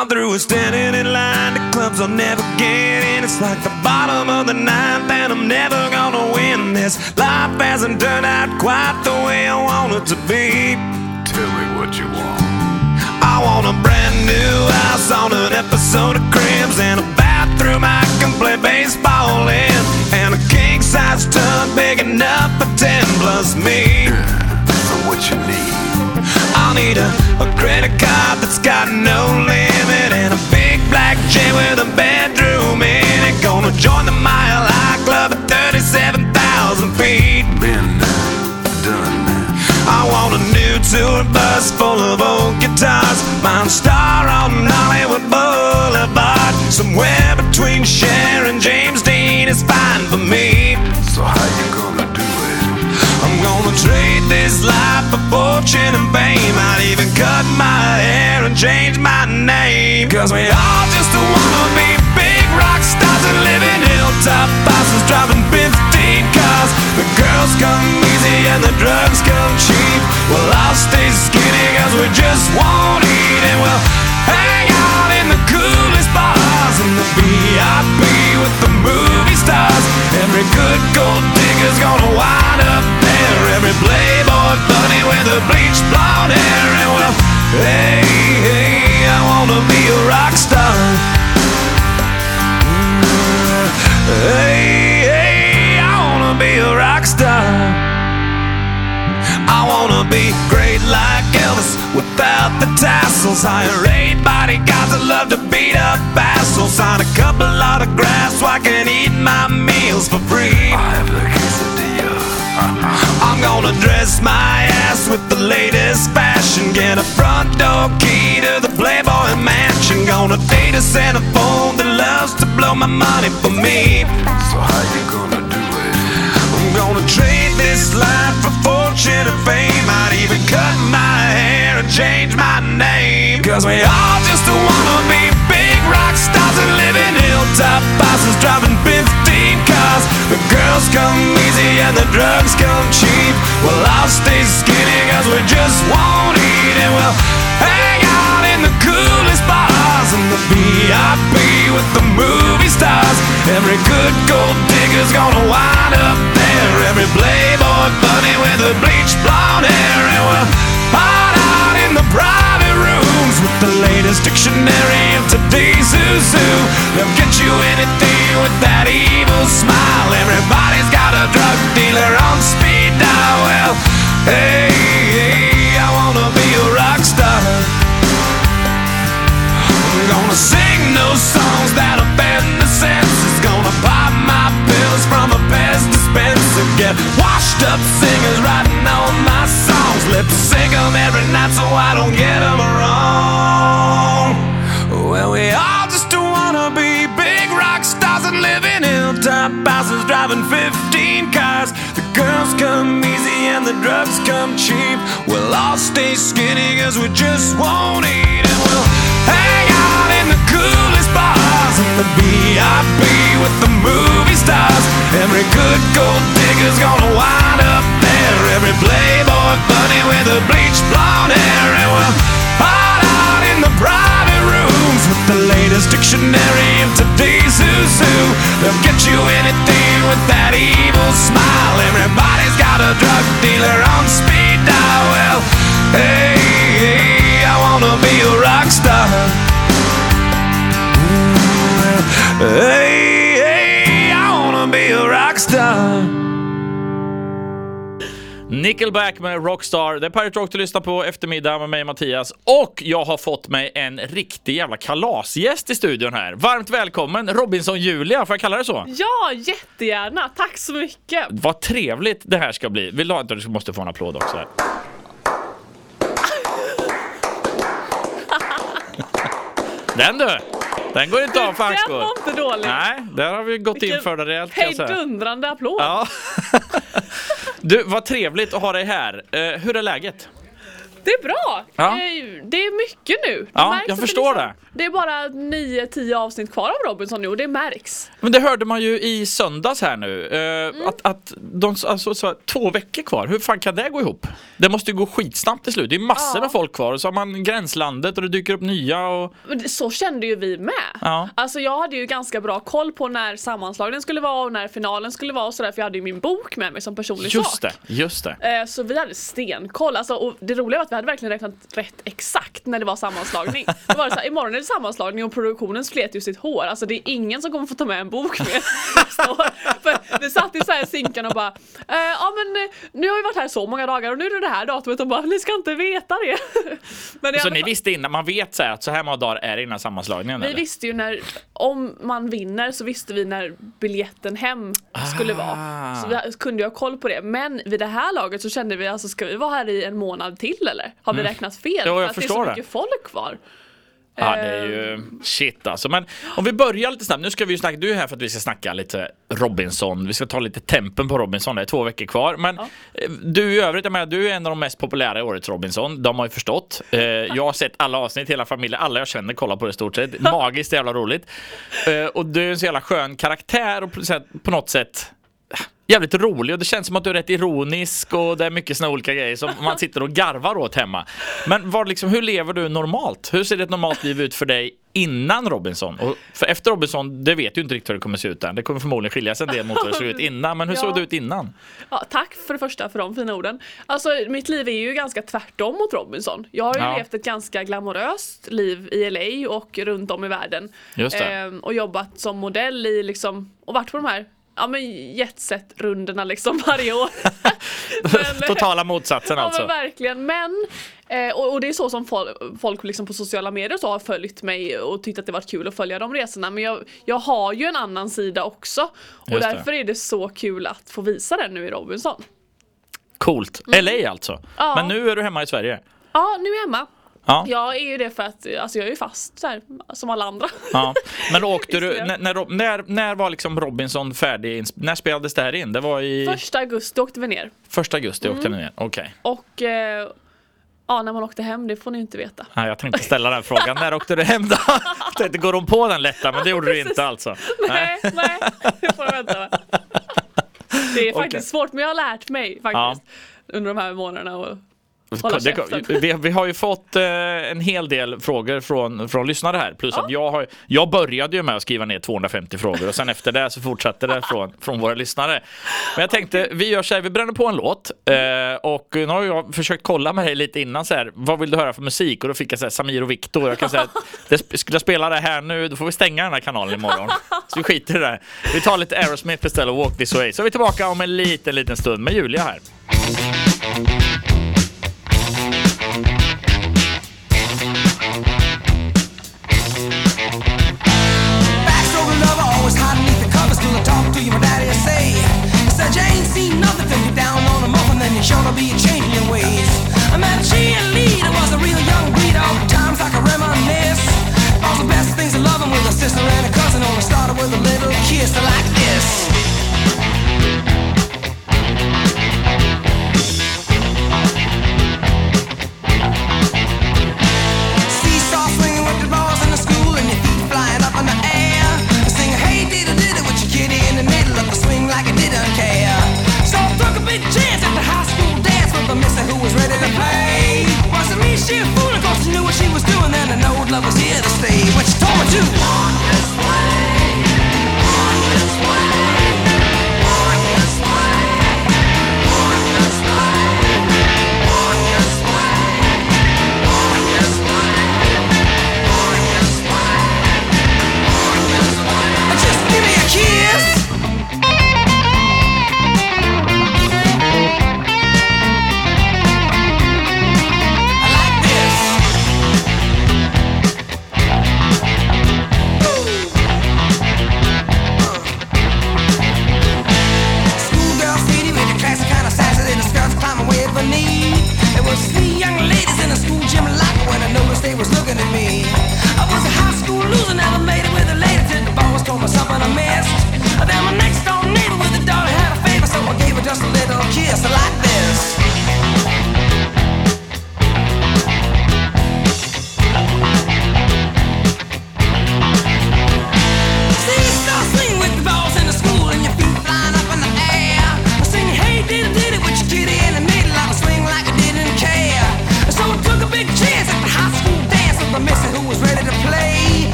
I'm through with standing in line to clubs I'll never get in. It's like the bottom of the ninth, and I'm never gonna win this. Life hasn't turned out quite the way I want it to be. Tell me what you want. I want a brand new house on an episode of Cribs and a bathroom I can play baseball in, and a king size tub big enough for ten plus me. So what you need? I'll need a, a credit card that's got no limit and a big black jet with a bedroom in it. Gonna join the Mile High Club at 37,000 feet. Been done that. I want a new tour bus full of old guitars. Mine star on Hollywood Boulevard. Somewhere between Cher and James Dean is fine for me. So how you gonna do it? I'm gonna trade this life for fortune and fame. I'd even my hair and change my name. Cause we all just wanna be big rock stars and live in hilltop houses driving be great like Elvis without the tassels. Hire eight bodyguards that love to beat up assholes. Sign a couple autographs so I can eat my meals for free. I have the quesadilla. I'm gonna dress my ass with the latest fashion. Get a front door key to the Playboy Mansion. Gonna date a Santa phone that loves to blow my money for me. So how you gonna do it? I'm gonna trade this life for fortune and fame. I'd even cut my hair and change my name. Cause we all just wanna be big rock stars and live in hilltop houses driving 15 cars. The girls come easy and the drugs come cheap. Well, I'll stay skinny cause we just won't eat and we'll VIP with the movie stars. Every good gold digger's gonna wind up there. Every playboy bunny with the bleached blonde hair. And we'll hide out in the private rooms with the latest dictionary of today's who. They'll get you anything with that evil smile. Everybody's got a drug dealer on speed dial. Well, hey, hey gonna sing those songs that offend the senses. Gonna pop my pills from a Pez dispenser. Get washed up singers writing all my songs. Lip sync 'em every night so I don't get 'em wrong. Well, we all just wanna be big rock stars and live in hilltop houses driving 15 cars. The girls come easy and the drugs come cheap. We'll all stay skinny cause we just won't eat and the coolest bars in the VIP with the movie stars. Every good gold digger's gonna wind up there. Every playboy bunny with a bleached blonde hair and we'll hide out in the private rooms with the latest dictionary of today's who's who. They'll get you anything with that evil smile. Everybody's got a drug dealer on speed dial. Well, hey, hey I wanna be a rock star. Hey, hey, I wanna be a rock star. Nickelback med Rockstar. Det är Pirate Rock du lyssnar på eftermiddag med mig Mattias. Och jag har fått mig en riktig jävla kalasgäst i studion här. Varmt välkommen Robinson Julia, får jag kalla det så? Ja, jättegärna. Tack så mycket. Vad trevligt det här ska bli. Vill du ha Du måste få en applåd också. Här. Den du! Den går inte av för Den var inte dålig. Nej, där har vi gått in för det rejält. Hejdundrande applåd. Ja. Du, vad trevligt att ha dig här. Eh, hur är läget? Det är bra! Ja. Eh, Det är mycket nu. Det Ja, jag det förstår liksom- det. Det är bara 9-10 avsnitt kvar av Robinson nu och det märks. Men det hörde man ju i söndags här nu. eh, Mm. Att, att de, alltså, så, två veckor kvar, hur fan kan det gå ihop? Det måste ju gå skitsnabbt till slut. Det är massor Ja. med folk kvar och så har man gränslandet och det dyker upp nya och... Men Så kände ju vi med. Ja. Alltså jag hade ju ganska bra koll på när sammanslagningen skulle vara och när finalen skulle vara och sådär för jag hade ju min bok med mig som personlig Just sak. det, just det. Eh, Så vi hade stenkoll. Alltså, och det roliga var att vi hade verkligen räknat rätt exakt när det var sammanslagning. Det var det så här, imorgon är det sammanslagning och produktionen slet ju sitt hår. Alltså det är ingen som kommer få ta med en bok nästa år. För vi satt i så här sinkan och bara, eh, ja men eh, nu har vi varit här så många dagar och nu är det det här datumet och bara, ni ska inte veta det. Men Så ni visste innan, man vet så här att så här många dagar är det innan sammanslagningen? vi eller? visste ju när, om man vinner så visste vi när biljetten hem skulle Ah. vara. Så vi kunde ju ha koll på det. Men vid det här laget så kände vi alltså, ska vi vara här i en månad till eller? Har vi räknat fel? Mm. Jo, jag För att det är förstår så det. mycket folk kvar. Ja, det är ju shit alltså. Men om vi börjar lite snabbt. Nu ska vi ju snacka, du är här för att vi ska snacka lite Robinson. Vi ska ta lite tempen på Robinson. Det är två veckor kvar. Men eh, du i övrigt, jag menar, du är en av de mest populära i årets Robinson. De har ju förstått. Eh, jag har sett alla avsnitt, hela familjen, alla jag känner kollar på det stort sett. Magiskt jävla roligt. Eh, och du är en så jävla skön karaktär och på något sätt jävligt rolig och det känns som att du är rätt ironisk och det är mycket såna olika grejer som man sitter och garvar åt hemma. Men vad liksom, hur lever du normalt? Hur ser ett normalt liv ut för dig innan Robinson? Och för efter Robinson, det vet ju inte riktigt hur det kommer se ut än. Det kommer förmodligen skilja sig en del mot hur det såg ut innan. Men hur Ja. såg det ut innan? Ja, tack för det första för de fina orden. Alltså mitt liv är ju ganska tvärtom mot Robinson. Jag har ju Ja. levt ett ganska glamoröst liv i LA och runt om i världen. Just det. Ehm, och jobbat som modell i liksom, och varit på de här ja men jetset-rundorna liksom varje år. Men- Totala motsatsen Ja alltså. men verkligen, men eh, och, och det är så som folk, folk liksom på sociala medier så har följt mig och tyckt att det varit kul att följa de resorna men jag, jag har ju en annan sida också och Just det. därför är det så kul att få visa den nu i Robinson. Coolt. LA alltså. Mm. Ja. Men nu är du hemma i Sverige. Ja, nu är jag hemma. Ja. Jag är ju det för att alltså jag är ju fast så här, som alla andra. Ja. Men åkte du, när, när, när, när var liksom Robinson färdig? När spelades det här in? Det var i Första augusti åkte vi ner första augusti åkte Mm. ni ner. Okej. och eh, ja, när man åkte hem, det får ni inte veta. Nej, jag tänkte ställa den frågan. När åkte du hem då? Jag tänkte, går de på den lätta? Men det gjorde du inte alltså. Nej, nej, det får jag vänta med. Det är faktiskt Okej. svårt, men jag har lärt mig faktiskt under de här månaderna. Och Det, vi, vi har ju fått eh, en hel del frågor från, från lyssnare här. Plus att jag, har, jag började ju med att skriva ner 250 frågor och sen efter det så fortsatte det från, från våra lyssnare. Men jag tänkte, vi gör så här, vi bränner på en låt eh, och nu har jag försökt kolla med dig lite innan så här, vad vill du höra för musik? Och då fick jag så här, Samir och Viktor. Jag kan säga att skulle jag spela det här nu, då får vi stänga den här kanalen imorgon. Så vi skiter i det där. Vi tar lite Aerosmith istället och Walk This Way. Så är vi tillbaka om en liten, liten stund med Julia här.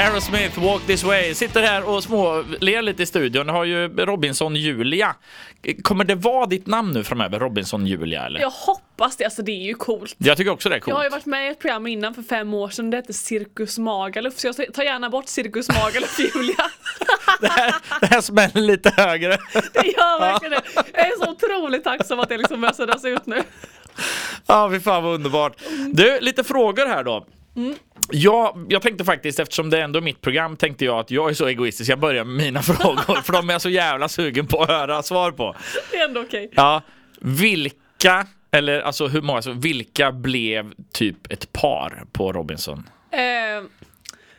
Aerosmith, Walk This Way. Sitter här och småler lite i studion. Har ju Robinson Julia. Kommer det vara ditt namn nu framöver, Robinson Julia? Eller? Jag hoppas det, alltså det är ju coolt. Jag tycker också det är Jag coolt. har ju varit med i ett program innan för fem år sedan, det hette Cirkus Magaluf, så jag tar gärna bort Cirkus Magaluf Julia. Det här, det här smäller lite högre. Det gör verkligen det. Jag är så otroligt tacksam att det liksom börjar suddas ut nu. Ja, fy fan vad underbart. Du, lite frågor här då. Ja, jag tänkte faktiskt, eftersom det ändå är mitt program, tänkte jag att jag är så egoistisk, jag börjar med mina frågor, för de är jag så jävla sugen på att höra svar på. Det är ändå okej. Ja, vilka, eller alltså hur många, alltså, vilka blev typ ett par på Robinson? Eh,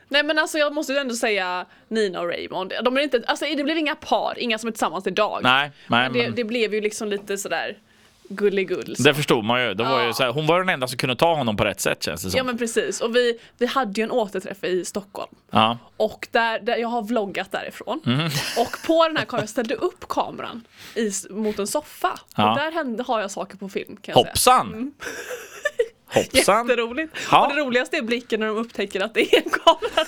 nej men alltså jag måste ju ändå säga Nina och Raymond. De är inte, alltså det blev inga par, inga som är tillsammans idag. Nej, nej Men det, men det blev ju liksom lite sådär gulligull. det förstod man ju. Det var ju Ja. så här, hon var den enda som kunde ta honom på rätt sätt känns det som. Ja men precis, och vi, vi hade ju en återträff i Stockholm. Ja. Och där, där jag har vloggat därifrån. Mhm. Och på den här kameran, jag ställde upp kameran i, mot en soffa. Ja. Och där hände, har jag saker på film kan jag Hoppsan! Mm. Hoppsan! säga. Jätteroligt. Ja. Och det roligaste är blicken när de upptäcker att det är en kamera där.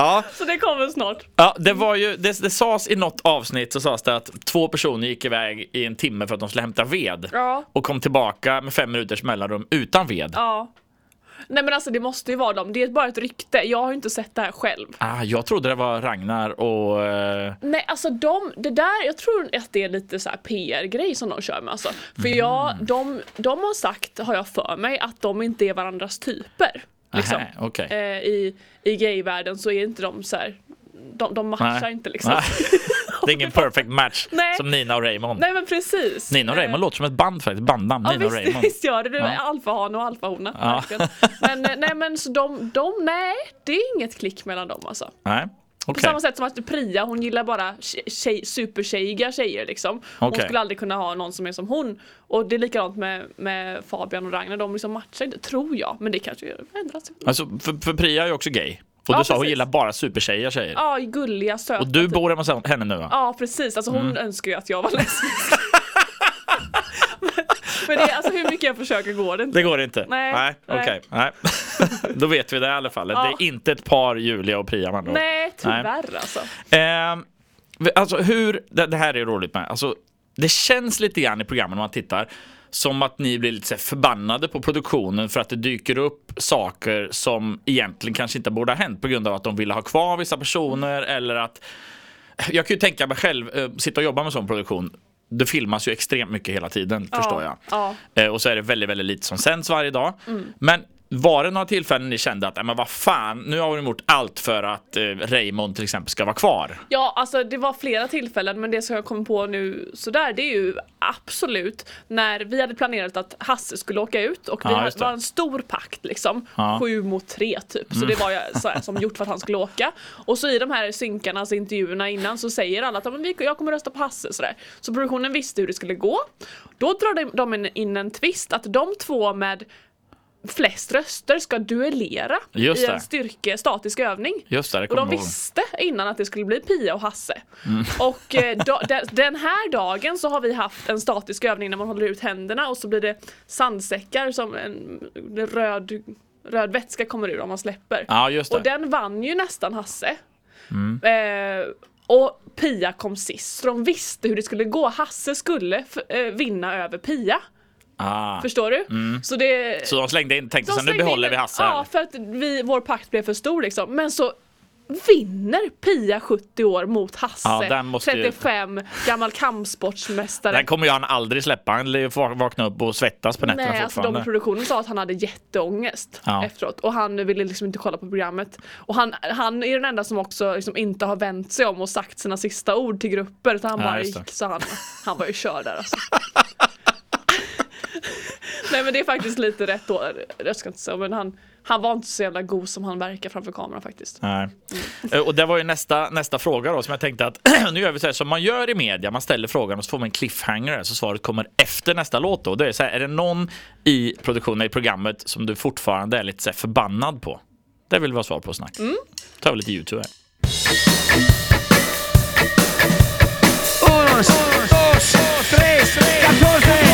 Ja. Så det kommer snart. Ja, det var ju, det, det sades i något avsnitt så sades det att två personer gick iväg i en timme för att de skulle hämta ved Ja. och kom tillbaka med fem minuters mellanrum utan ved. Ja. Nej men alltså det måste ju vara dem, det är bara ett rykte. Jag har ju inte sett det här själv. Ah, jag trodde det var Ragnar och... eh, Nej alltså de, det där, jag tror att det är lite så PR-grej som de kör med alltså. För jag, de, de har sagt, har jag för mig, att de inte är varandras typer. Liksom. Nähä, okej. Eh, I i gayvärlden så är inte de så här, de, de matchar Nej. inte liksom. Det är ingen perfect match Nej. som Nina och Raymond. Nej men precis. Nina och Eh, Raymond låter som ett band faktiskt, bandnamn. Ja Nina och visst, Raymond. visst gör det, det är Ja. alfahane och alfahona. Ja. Men eh, nej men så de, de, nej det är inget klick mellan dem alltså. Nej, På okej. samma sätt som att Priya, hon gillar bara tjej, tjej, supertjejiga tjejer liksom. Hon Okej. skulle aldrig kunna ha någon som är som hon. Och det är likadant med, med Fabian och Ragnar, de liksom matchar inte, tror jag. Men det kanske ändras. Alltså, för, för Priya är ju också gay. Och Ja, du sa hon precis. gillar bara supertjejer tjejer. Ja, gulliga, söta. Och du typ. bor hemma hos henne nu va? Ja, precis. Alltså hon Mm. önskar ju att jag var lesbisk. Men det, alltså hur mycket jag försöker går det inte. Det går inte? Nej, Nej, nej. okej. Nej. Då vet vi det i alla fall. Ja. Det är inte ett par Julia och Priya ord. Nej, tyvärr alltså. Ehm, alltså hur, det, det här är roligt med, alltså det känns lite grann i programmen när man tittar som att ni blir lite förbannade på produktionen för att det dyker upp saker som egentligen kanske inte borde ha hänt på grund av att de ville ha kvar vissa personer eller att jag kan ju tänka mig själv, eh, sitta och jobba med sån produktion. Det filmas ju extremt mycket hela tiden, förstår jag. Ja. Eh, och så är det väldigt, väldigt lite som sänds varje dag. Men var det några tillfällen ni kände att, "Nej, men vad fan, nu har de gjort allt för att eh, Raymond till exempel ska vara kvar? Ja, alltså det var flera tillfällen men det som jag kom på nu sådär det är ju absolut när vi hade planerat att Hasse skulle åka ut och vi Ja, det. var en stor pakt liksom. Ja. Mm. Sju mot tre typ. Så det var ju så här, som gjort för att han skulle åka. Och så i de här synkarna, alltså intervjuerna innan så säger alla att "Ja, men vi- jag kommer rösta på Hasse sådär. Så produktionen visste hur det skulle gå. Då drar de- in en twist att de två med flest röster ska duellera Just i en styrke statisk övning. Just det, det Och de visste innan att det skulle bli Pia och Hasse. Mm. Och eh, då, den, den här dagen så har vi haft en statisk övning när man håller ut händerna och så blir det sandsäckar som en röd, röd vätska kommer ur om man släpper. Ja, just Och det. den vann ju nästan Hasse. Mm. Eh, och Pia kom sist, så de visste hur det skulle gå. Hasse skulle eh, vinna över Pia. Ah. Förstår du? Så det, Så de slängde in, tänkte sen nu behåller vi Hasse Ja, för att vi, vår pakt blev för stor liksom. Men så vinner Pia 70 år mot Hasse, Ja, den måste ju- 35, gammal kampsportsmästare. Den kommer ju han aldrig släppa. Han lär ju få vakna upp och svettas på nätterna Nej, alltså de fortfarande. i produktionen sa att han hade jätteångest Ja. efteråt och han ville liksom inte kolla på programmet. Och han, han är den enda som också liksom inte har vänt sig om och sagt sina sista ord till grupper utan han Ja, bara gick så han, han var ju körd där alltså. Nej men det är faktiskt lite rätt då, jag ska inte säga men han, han var inte så jävla god som han verkar framför kameran faktiskt. Nej. Eh, Och det var ju nästa, nästa fråga då som jag tänkte att nu gör vi så här som man gör i media. Man ställer frågan och så får man en cliffhanger så svaret kommer efter nästa låt då. Det är så här, är det någon i produktionen i programmet som du fortfarande är lite så förbannad på? Det vill vi ha svar på snack. Mm. tar vi lite YouTube här. Unos, dos, tres, catorce.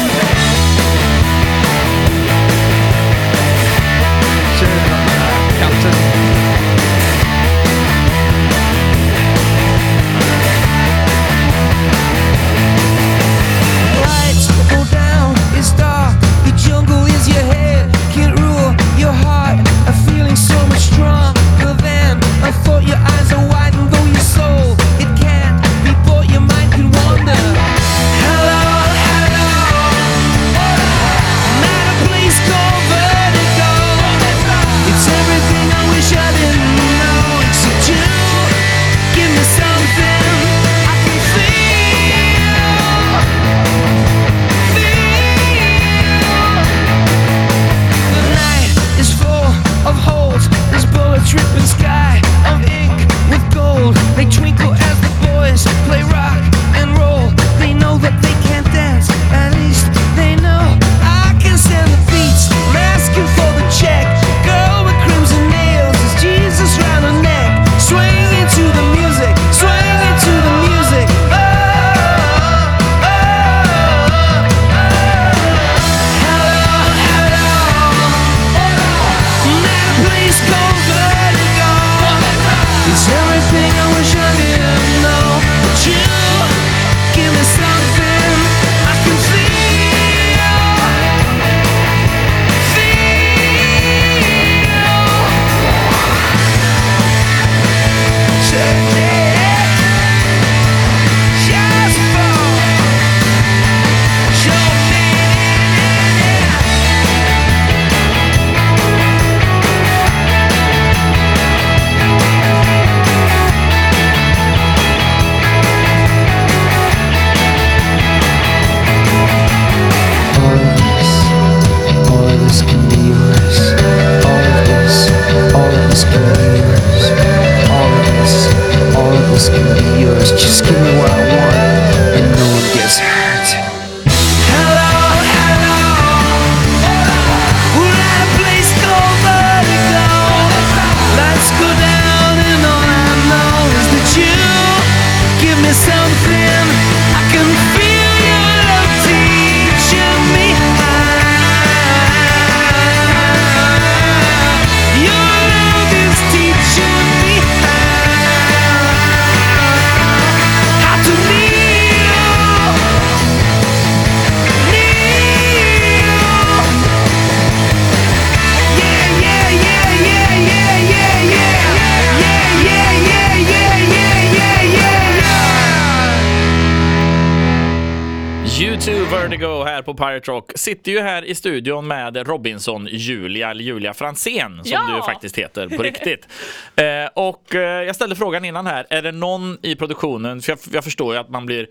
Vertigo här på Pirate Rock. Sitter ju här i studion med Robinson Julia, eller Julia Fransén som Ja! du faktiskt heter på riktigt. Eh, och eh, jag ställde frågan innan här, är det någon i produktionen, för jag, jag förstår ju att man blir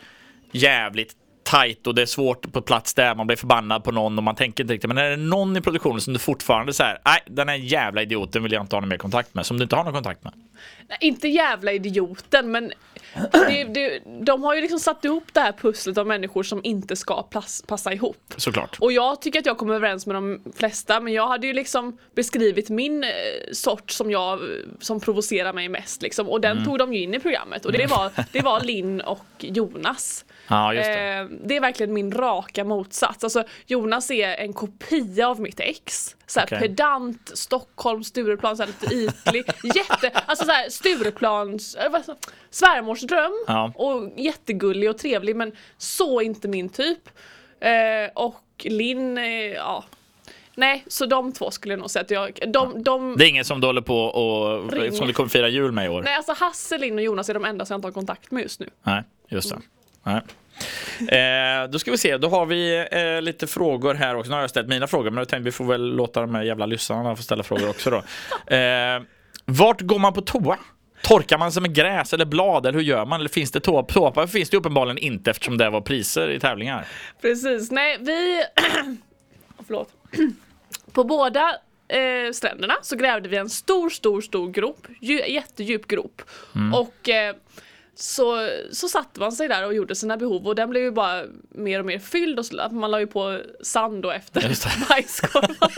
jävligt tight och det är svårt på plats där, man blir förbannad på någon och man tänker inte riktigt. Men är det någon i produktionen som du fortfarande säger, nej den här jävla idioten vill jag inte ha någon mer kontakt med, som du inte har någon kontakt med? Nej, inte jävla idioten men det, det, de har ju liksom satt ihop det här pusslet av människor som inte ska pass, passa ihop. Såklart. Och jag tycker att jag kommer överens med de flesta men jag hade ju liksom beskrivit min eh, sort som jag som provocerar mig mest liksom och den tog de ju in i programmet och det var, det var Linn och Jonas. Ja, det. Eh, det är verkligen min raka motsats. Alltså, Jonas är en kopia av mitt ex. Såhär Okej. pedant, Stockholm, Stureplan, såhär lite ytlig. Jätte, alltså såhär Stureplans, äh, svärmorsdröm. Ja. Och jättegullig och trevlig men så inte min typ. Eh, och Linn, eh, ja. Nej, så de två skulle jag nog säga att jag, de, de Det är ingen som du håller på och Ring. som du kommer fira jul med i år? Nej alltså Hasse, Linn och Jonas är de enda som jag inte har kontakt med just nu. Nej, just det. Nej. Eh, då ska vi se, då har vi eh, lite frågor här också. Nu har jag ställt mina frågor, men jag tänkte vi får väl låta de här jävla lyssnarna få ställa frågor också då. Eh, vart går man på toa? Torkar man sig med gräs eller blad eller hur gör man? Eller finns det toa? Toapapper finns det uppenbarligen inte eftersom det var priser i tävlingar. Precis, nej vi... Förlåt. På båda eh, stränderna så grävde vi en stor, stor, stor grop. Dju- jättedjup grop. Och eh, så, så satte man sig där och gjorde sina behov och den blev ju bara mer och mer fylld och så, man la ju på sand då efter bajskorvar.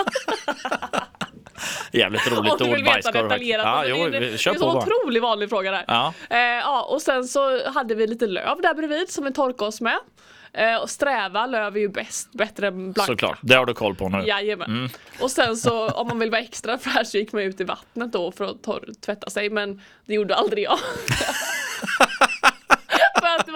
Jävligt roligt Om du ord, vill veta bajskorv. detaljerat. Ja, jo, det, det, det är en så otroligt vanlig fråga där. Ja. Eh, ja, och sen så hade vi lite löv där bredvid som vi torkade oss med. Eh, och sträva löv är ju bäst, bättre än blanka. Såklart, det har du koll på nu. Jajamän. Mm. Och sen så om man vill vara extra fräsch så gick man ut i vattnet då för att torr, tvätta sig men det gjorde aldrig jag.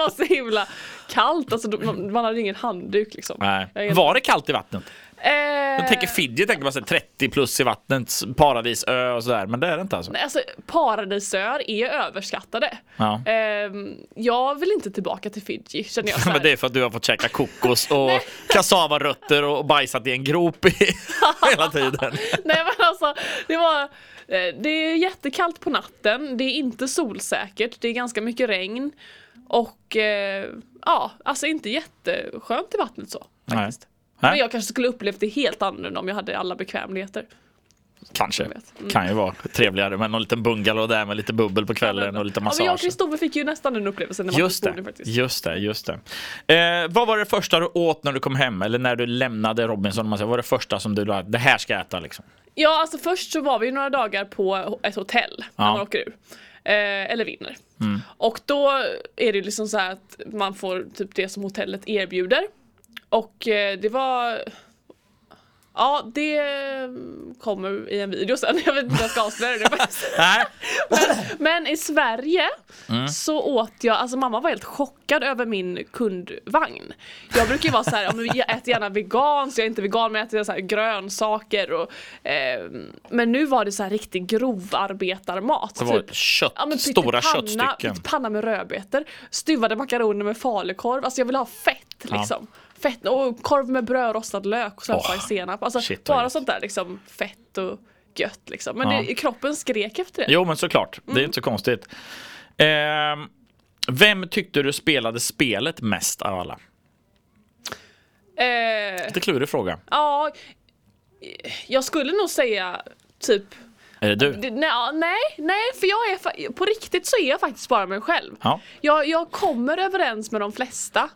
var så himla kallt, alltså, man, hade ingen handduk liksom. Nej. Var det kallt i vattnet? Jag tänker Fiji, tänker man sig 30 plus i vattnet, paradisö och sådär. Men det är det inte alltså. Nej, Alltså, paradisöar är överskattade. Ja. Ehm, jag vill inte tillbaka till Fiji känner jag. Men det är för att du har fått käka kokos och kassavarötter och bajsat i en grop i hela tiden. Nej men alltså, det var eh, Det är jättekallt på natten, det är inte solsäkert, det är ganska mycket regn och eh, ja, alltså inte jätteskönt i vattnet så faktiskt. Men Nej, jag kanske skulle upplevt det helt annorlunda om jag hade alla bekvämligheter. kanske. Mm. Kan ju vara trevligare med någon liten bungalow där med lite bubbel på kvällen och lite Ja, men jag och massage. Kristoffer fick ju nästan den upplevelsen när Just man det, faktiskt. just det, just det. Eh, vad var det första du åt när du kom hem eller när du lämnade Robinson? om Man säger, vad var det första som du la, det här ska jag äta liksom? Ja, alltså först så var vi några dagar på ett hotell när Ja. man åker ur. Eh, eller vinner. Mm. Och då är det liksom så här att man får typ det som hotellet erbjuder. Och eh, det var Ja, det kommer i en video sen. Jag vet inte om jag ska avslöja det. Nej, Men i Sverige Mm. så åt jag, alltså mamma var helt chockad över min kundvagn. Jag brukar ju vara så här, ja, men jag äter gärna veganskt, jag är inte vegan men jag äter så här grönsaker och eh, Men nu var det så här riktig grovarbetarmat. det var typ. kött, Ja, men stora köttstycken. Pyttipanna med rödbetor, stuvade makaroner med falukorv, alltså jag vill ha fett Ja. Fett, och korv med bröd, rostad lök och Åh, senap. Alltså shit, bara sånt där liksom fett och gött liksom. Men Ja. det, kroppen skrek efter det. Jo, men såklart. Det Mm. är inte så konstigt. Ehm, vem tyckte du spelade spelet mest av alla? Eh, Lite klurig fråga. Ja, jag skulle nog säga typ Är det du? det, nej, nej, nej, för jag är på riktigt så är jag faktiskt bara mig själv. Ja. Jag, jag kommer överens med de flesta.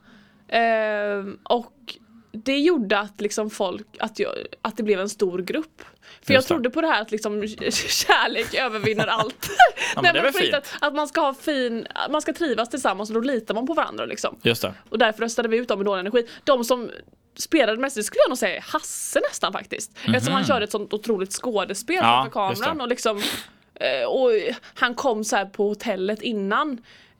Ehm, och det gjorde att liksom folk, att, jag, att det blev en stor grupp. För jag Just det. trodde på det här att liksom kärlek övervinner allt. men Nej, riktigt, fint. Att, att man ska ha fin, man ska trivas tillsammans och då litar man på varandra liksom. Just det. Och därför röstade vi ut dem med dålig energi. De som spelade mest, det skulle jag nog säga Hasse nästan faktiskt. Eftersom han körde ett sånt otroligt skådespel. Ja, framför kameran och liksom och han kom så här på hotellet innan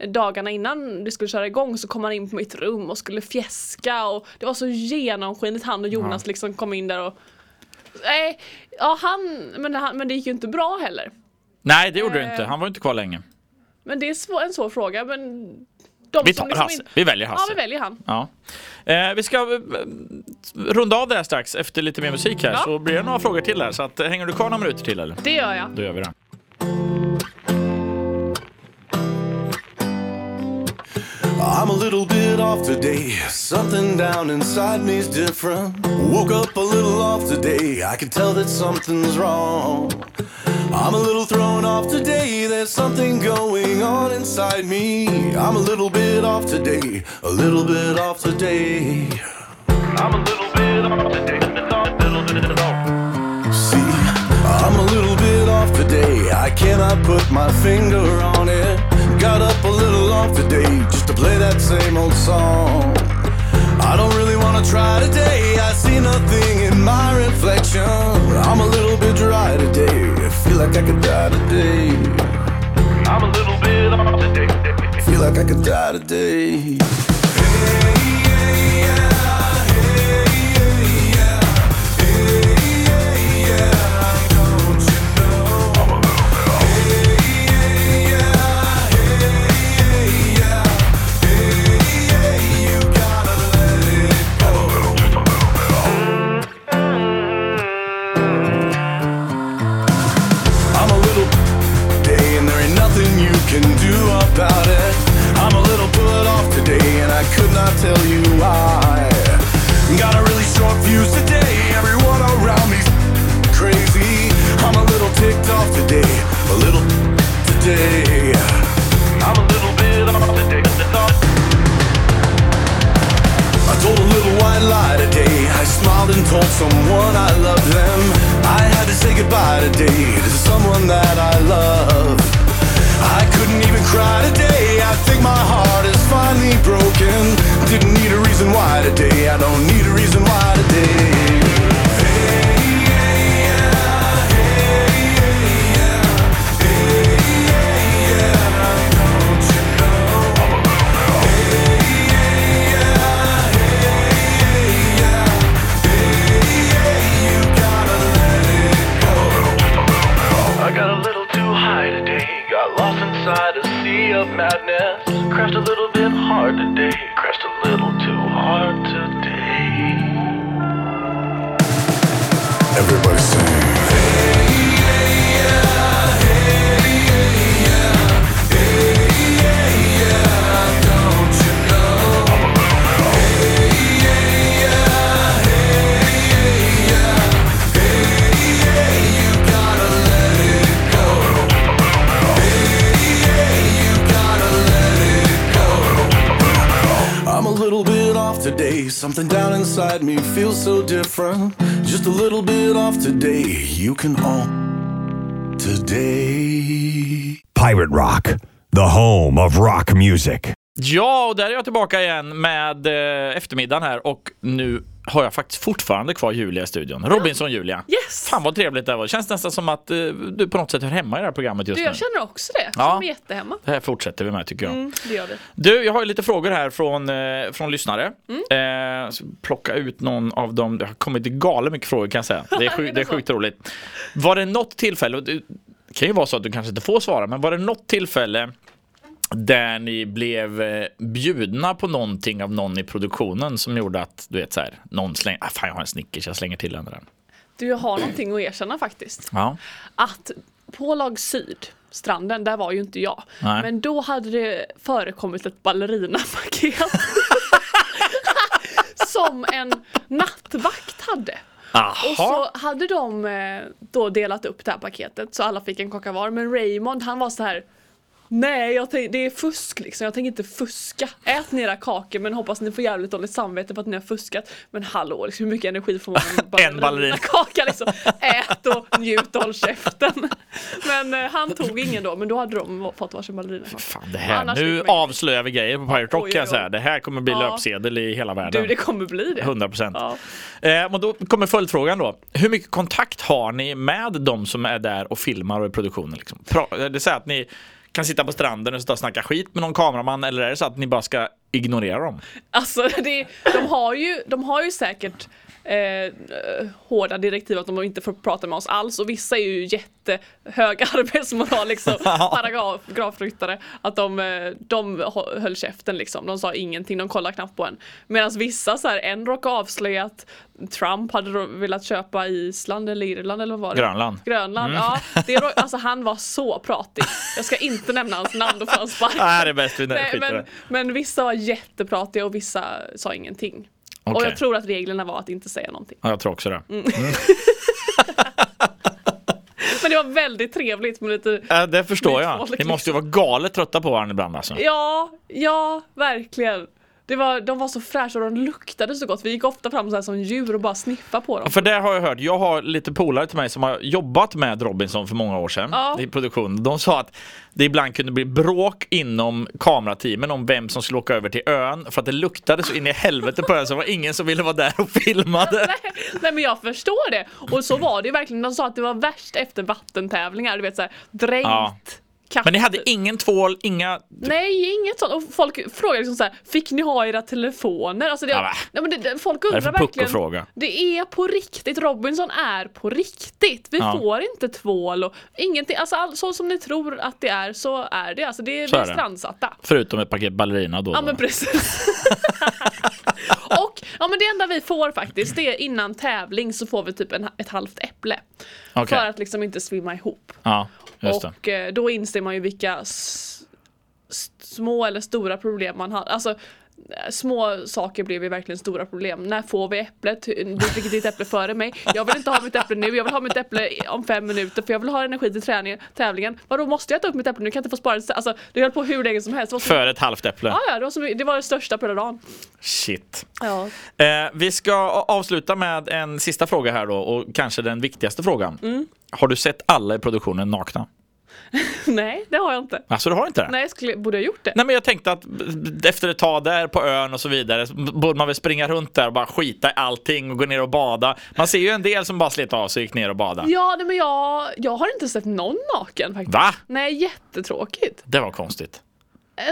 dagarna innan det skulle köra igång så kom han in på mitt rum och skulle fjäska och det var så genomskinligt han och Jonas liksom kom in där och Nej, ja han men, han, men det gick ju inte bra heller. Nej, det gjorde du Eh. inte. Han var inte kvar länge. Men det är svår, en svår fråga men Vi tar liksom Hasse. Vi väljer Ja, Hasse. vi väljer han. Ja. Eh, vi ska eh, runda av det här strax efter lite mer musik här Ja. så blir det några frågor till här. Så att, eh, hänger du kvar några minuter till eller? Det gör jag. Då gör vi det. I'm a little bit off today. Something down inside me's different. Woke up a little off today. I can tell that something's wrong. I'm a little thrown off today. There's something going on inside me. I'm a little bit off today. A little bit off today. I'm a little bit off today. Little bit off. Cannot put my finger on it. Got up a little off today just to play that same old song. I don't really wanna try today. I see nothing in my reflection. I'm a little bit dry today. I feel like I could die today. I'm a little bit off today. Feel like I could die today. I'm tell you Something down inside me feels so different. Just a little bit off today. You can own today. Pirate Rock, the home of rock music. Ja, och där är jag tillbaka igen med eh, eftermiddagen här och nu har jag faktiskt fortfarande kvar Julia i studion. Robinson-Julia. Yes! Fan vad trevligt det var. Känns nästan som att eh, du på något sätt hör hemma i det här programmet just Du, nu. jag känner också det. Ja. Som är jättehemma. Det här fortsätter vi med tycker jag. Mm, det gör vi. Du, jag har ju lite frågor här från, eh, från lyssnare. Mm. Eh, plocka ut någon av dem. Det har kommit galet mycket frågor kan jag säga. Det är, sjuk, Är det är sjukt roligt. Var det något tillfälle, det kan ju vara så att du kanske inte får svara, men var det något tillfälle där ni blev eh, bjudna på någonting av någon i produktionen som gjorde att du vet så här, någon slänger, ah, fan jag har en Snickers, jag slänger till den där. Du, har någonting att erkänna faktiskt. Ja. Att på lag syd, stranden, där var ju inte jag. Nej. Men då hade det förekommit ett ballerinapaket. som en nattvakt hade. Och så hade de eh, då delat upp det här paketet så alla fick en kaka var. Men Raymond han var så här Nej, jag tänk, det är fusk liksom. Jag tänker inte fuska. Ät ni era kakor men hoppas ni får jävligt dåligt samvete för att ni har fuskat. Men hallå, liksom, hur mycket energi får man av En ballerina. kaka liksom? Ät och njut och håll käften. Men eh, han tog ingen då, men då hade de fått varsin ballerina. Fan, det här, Annars nu avslöjar vi grejer på Pirate Rock kan jag säga. Det här kommer bli Ja. löpsedel i hela världen. Du, det kommer bli det. 100 procent. Ja. Eh, och då kommer följdfrågan då. Hur mycket kontakt har ni med de som är där och filmar och i produktionen? Liksom? Pra- det är så att ni kan sitta på stranden och sitta och snacka skit med någon kameraman eller är det så att ni bara ska ignorera dem? Alltså det, de, har ju, de har ju säkert eh, hårda direktiv att de inte får prata med oss alls och vissa är ju jättehög arbetsmoral liksom, paragrafryttare att de, eh, de höll käften liksom, de sa ingenting, de kollade knappt på en. Medan vissa så här, en råkade avslöja att Trump hade velat köpa Island eller Irland eller vad var det? Grönland. Grönland, ja. Det, alltså han var så pratig. Jag ska inte nämna hans namn, då får han sparken. Nej, det är bäst vi Nej, men, men vissa var jättepratiga och vissa sa ingenting. Och Okej. jag tror att reglerna var att inte säga någonting. Ja, jag tror också det. Men det var väldigt trevligt med lite Äh, det förstår jag. folk, Ni måste ju vara galet trötta på varandra ibland alltså. Ja, ja, verkligen. Det var, de var så fräscha och de luktade så gott. Vi gick ofta fram så här som djur och bara sniffade på dem. För det har jag hört. Jag har lite polare till mig som har jobbat med Robinson för många år sedan Ja. i produktion. De sa att det ibland kunde bli bråk inom kamerateamen om vem som skulle åka över till ön för att det luktade så in i helvete på ön så det var ingen som ville vara där och filmade. Nej men jag förstår det. Och så var det ju verkligen. De sa att det var värst efter vattentävlingar. Du vet såhär dränkt. Ja. Katt. Men ni hade ingen tvål, inga... Nej, inget sånt. Och folk frågade liksom så här, fick ni ha era telefoner? Alltså det, Ja, nej, men det, det, folk undrar pucko verkligen. fråga? Det är på riktigt. Robinson är på riktigt. Vi Ja. får inte tvål och ingenting. Alltså all, så som ni tror att det är så är det. Alltså det är, Så vi är det. strandsatta. Förutom ett paket ballerina då. Ja då. men precis. och ja, men det enda vi får faktiskt det är innan tävling så får vi typ en, ett halvt äpple. Okej. För att liksom inte svimma ihop. Ja, det. Och eh, då inser man ju vilka små eller stora problem man har. Alltså små saker blev ju verkligen stora problem. När får vi äpplet? Du fick ditt äpple före mig. Jag vill inte ha mitt äpple nu. Jag vill ha mitt äpple om fem minuter för jag vill ha energi till träningen, tävlingen. Vadå måste jag ta upp mitt äpple nu? Kan jag inte få spara det? Alltså det höll på hur länge som helst. Det var så, För ett halvt äpple. ja, ja, det, var mycket- det var det största på hela dagen. Shit. Ja. Eh, vi ska avsluta med en sista fråga här då och kanske den viktigaste frågan. Mm. Har du sett alla i produktionen nakna? Nej, det har jag inte. Alltså du har inte det? Nej, skulle, borde jag gjort det? Nej men jag tänkte att efter ett tag där på ön och så vidare borde man väl springa runt där och bara skita i allting och gå ner och bada. Man ser ju en del som bara slet av sig och gick ner och bada. Ja, nej, men jag, jag har inte sett någon naken faktiskt. Va? Nej, jättetråkigt. Det var konstigt. Eh,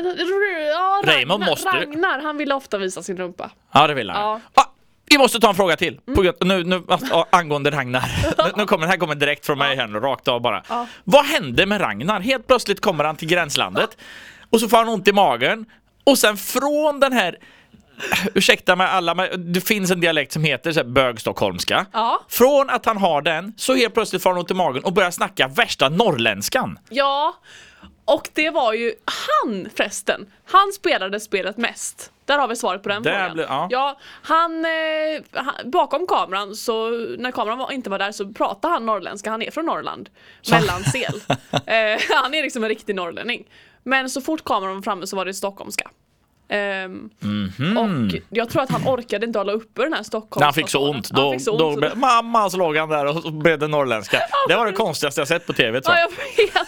Ja, Raymond måste- Ragnar, han ville ofta visa sin rumpa. Ja det vill han. Ja. Ah, Vi måste ta en fråga till. Grund- nu, nu, alltså, angående Ragnar. nu, nu kommer, här kommer direkt från mig här nu, rakt av bara. Ja. Vad hände med Ragnar? Helt plötsligt kommer han till gränslandet och så får han ont i magen och sen från den här Ursäkta mig alla, men det finns en dialekt som heter så här, bögstockholmska. Ja. Från att han har den, så helt plötsligt får han ont i magen och börjar snacka värsta norrländskan. Ja, och det var ju han förresten. Han spelade spelet mest. Där har vi svaret på den Där frågan. blir- ja. han, eh, han, bakom kameran, så när kameran var, inte var där så pratade han norrländska. Han är från Norrland, mellansel. eh, han är liksom en riktig norrlänning. Men så fort kameran var framme så var det stockholmska. Ehm, Mhm. Och jag tror att han orkade inte hålla uppe den här Stockholm. När han fick så ont, då, så ont, då så blev, mamma så låg han där och så blev det norrländska. Det var det konstigaste jag sett på tv tror Ja, jag. vet.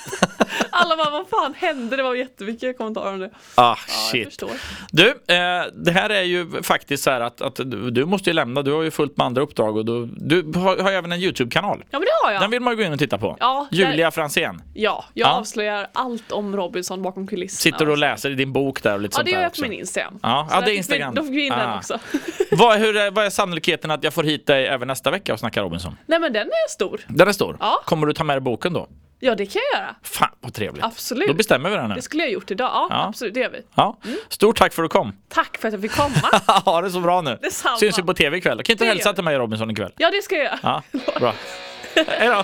Alla bara, vad fan hände? Det var jättemycket kommentarer om det. Ah, Ja, shit. förstår. Du, eh, det här är ju faktiskt så här att, att du, du måste ju lämna, du har ju fullt med andra uppdrag och du, du har, har även en YouTube-kanal. Ja, men det har jag. Den vill man ju gå in och titta på. Ja, där- Julia Fransén. Ja, jag Ja. avslöjar allt om Robinson bakom kulisserna. Sitter du och läser i din bok där och lite Ja, sånt det gör där jag på min Instagram. Ja, ja, det är Instagram. Då fick vi in Ah. den också. Vad, hur, är- vad är sannolikheten att jag får hit dig även nästa vecka och snacka Robinson? Nej men den är stor. Den är stor. Ja. Kommer du ta med dig boken då? Ja det kan jag göra. Fan vad trevligt. Absolut. Då bestämmer vi den nu. Det skulle jag gjort idag. Ja, Ja. absolut det gör vi. Ja. Stort tack för att du kom. Tack för att jag fick komma. ha det så bra nu. Detsamma. Syns vi på tv ikväll. Kan inte Det hälsa till mig Robinson ikväll? ja det ska jag göra. Ja, bra. Hej då.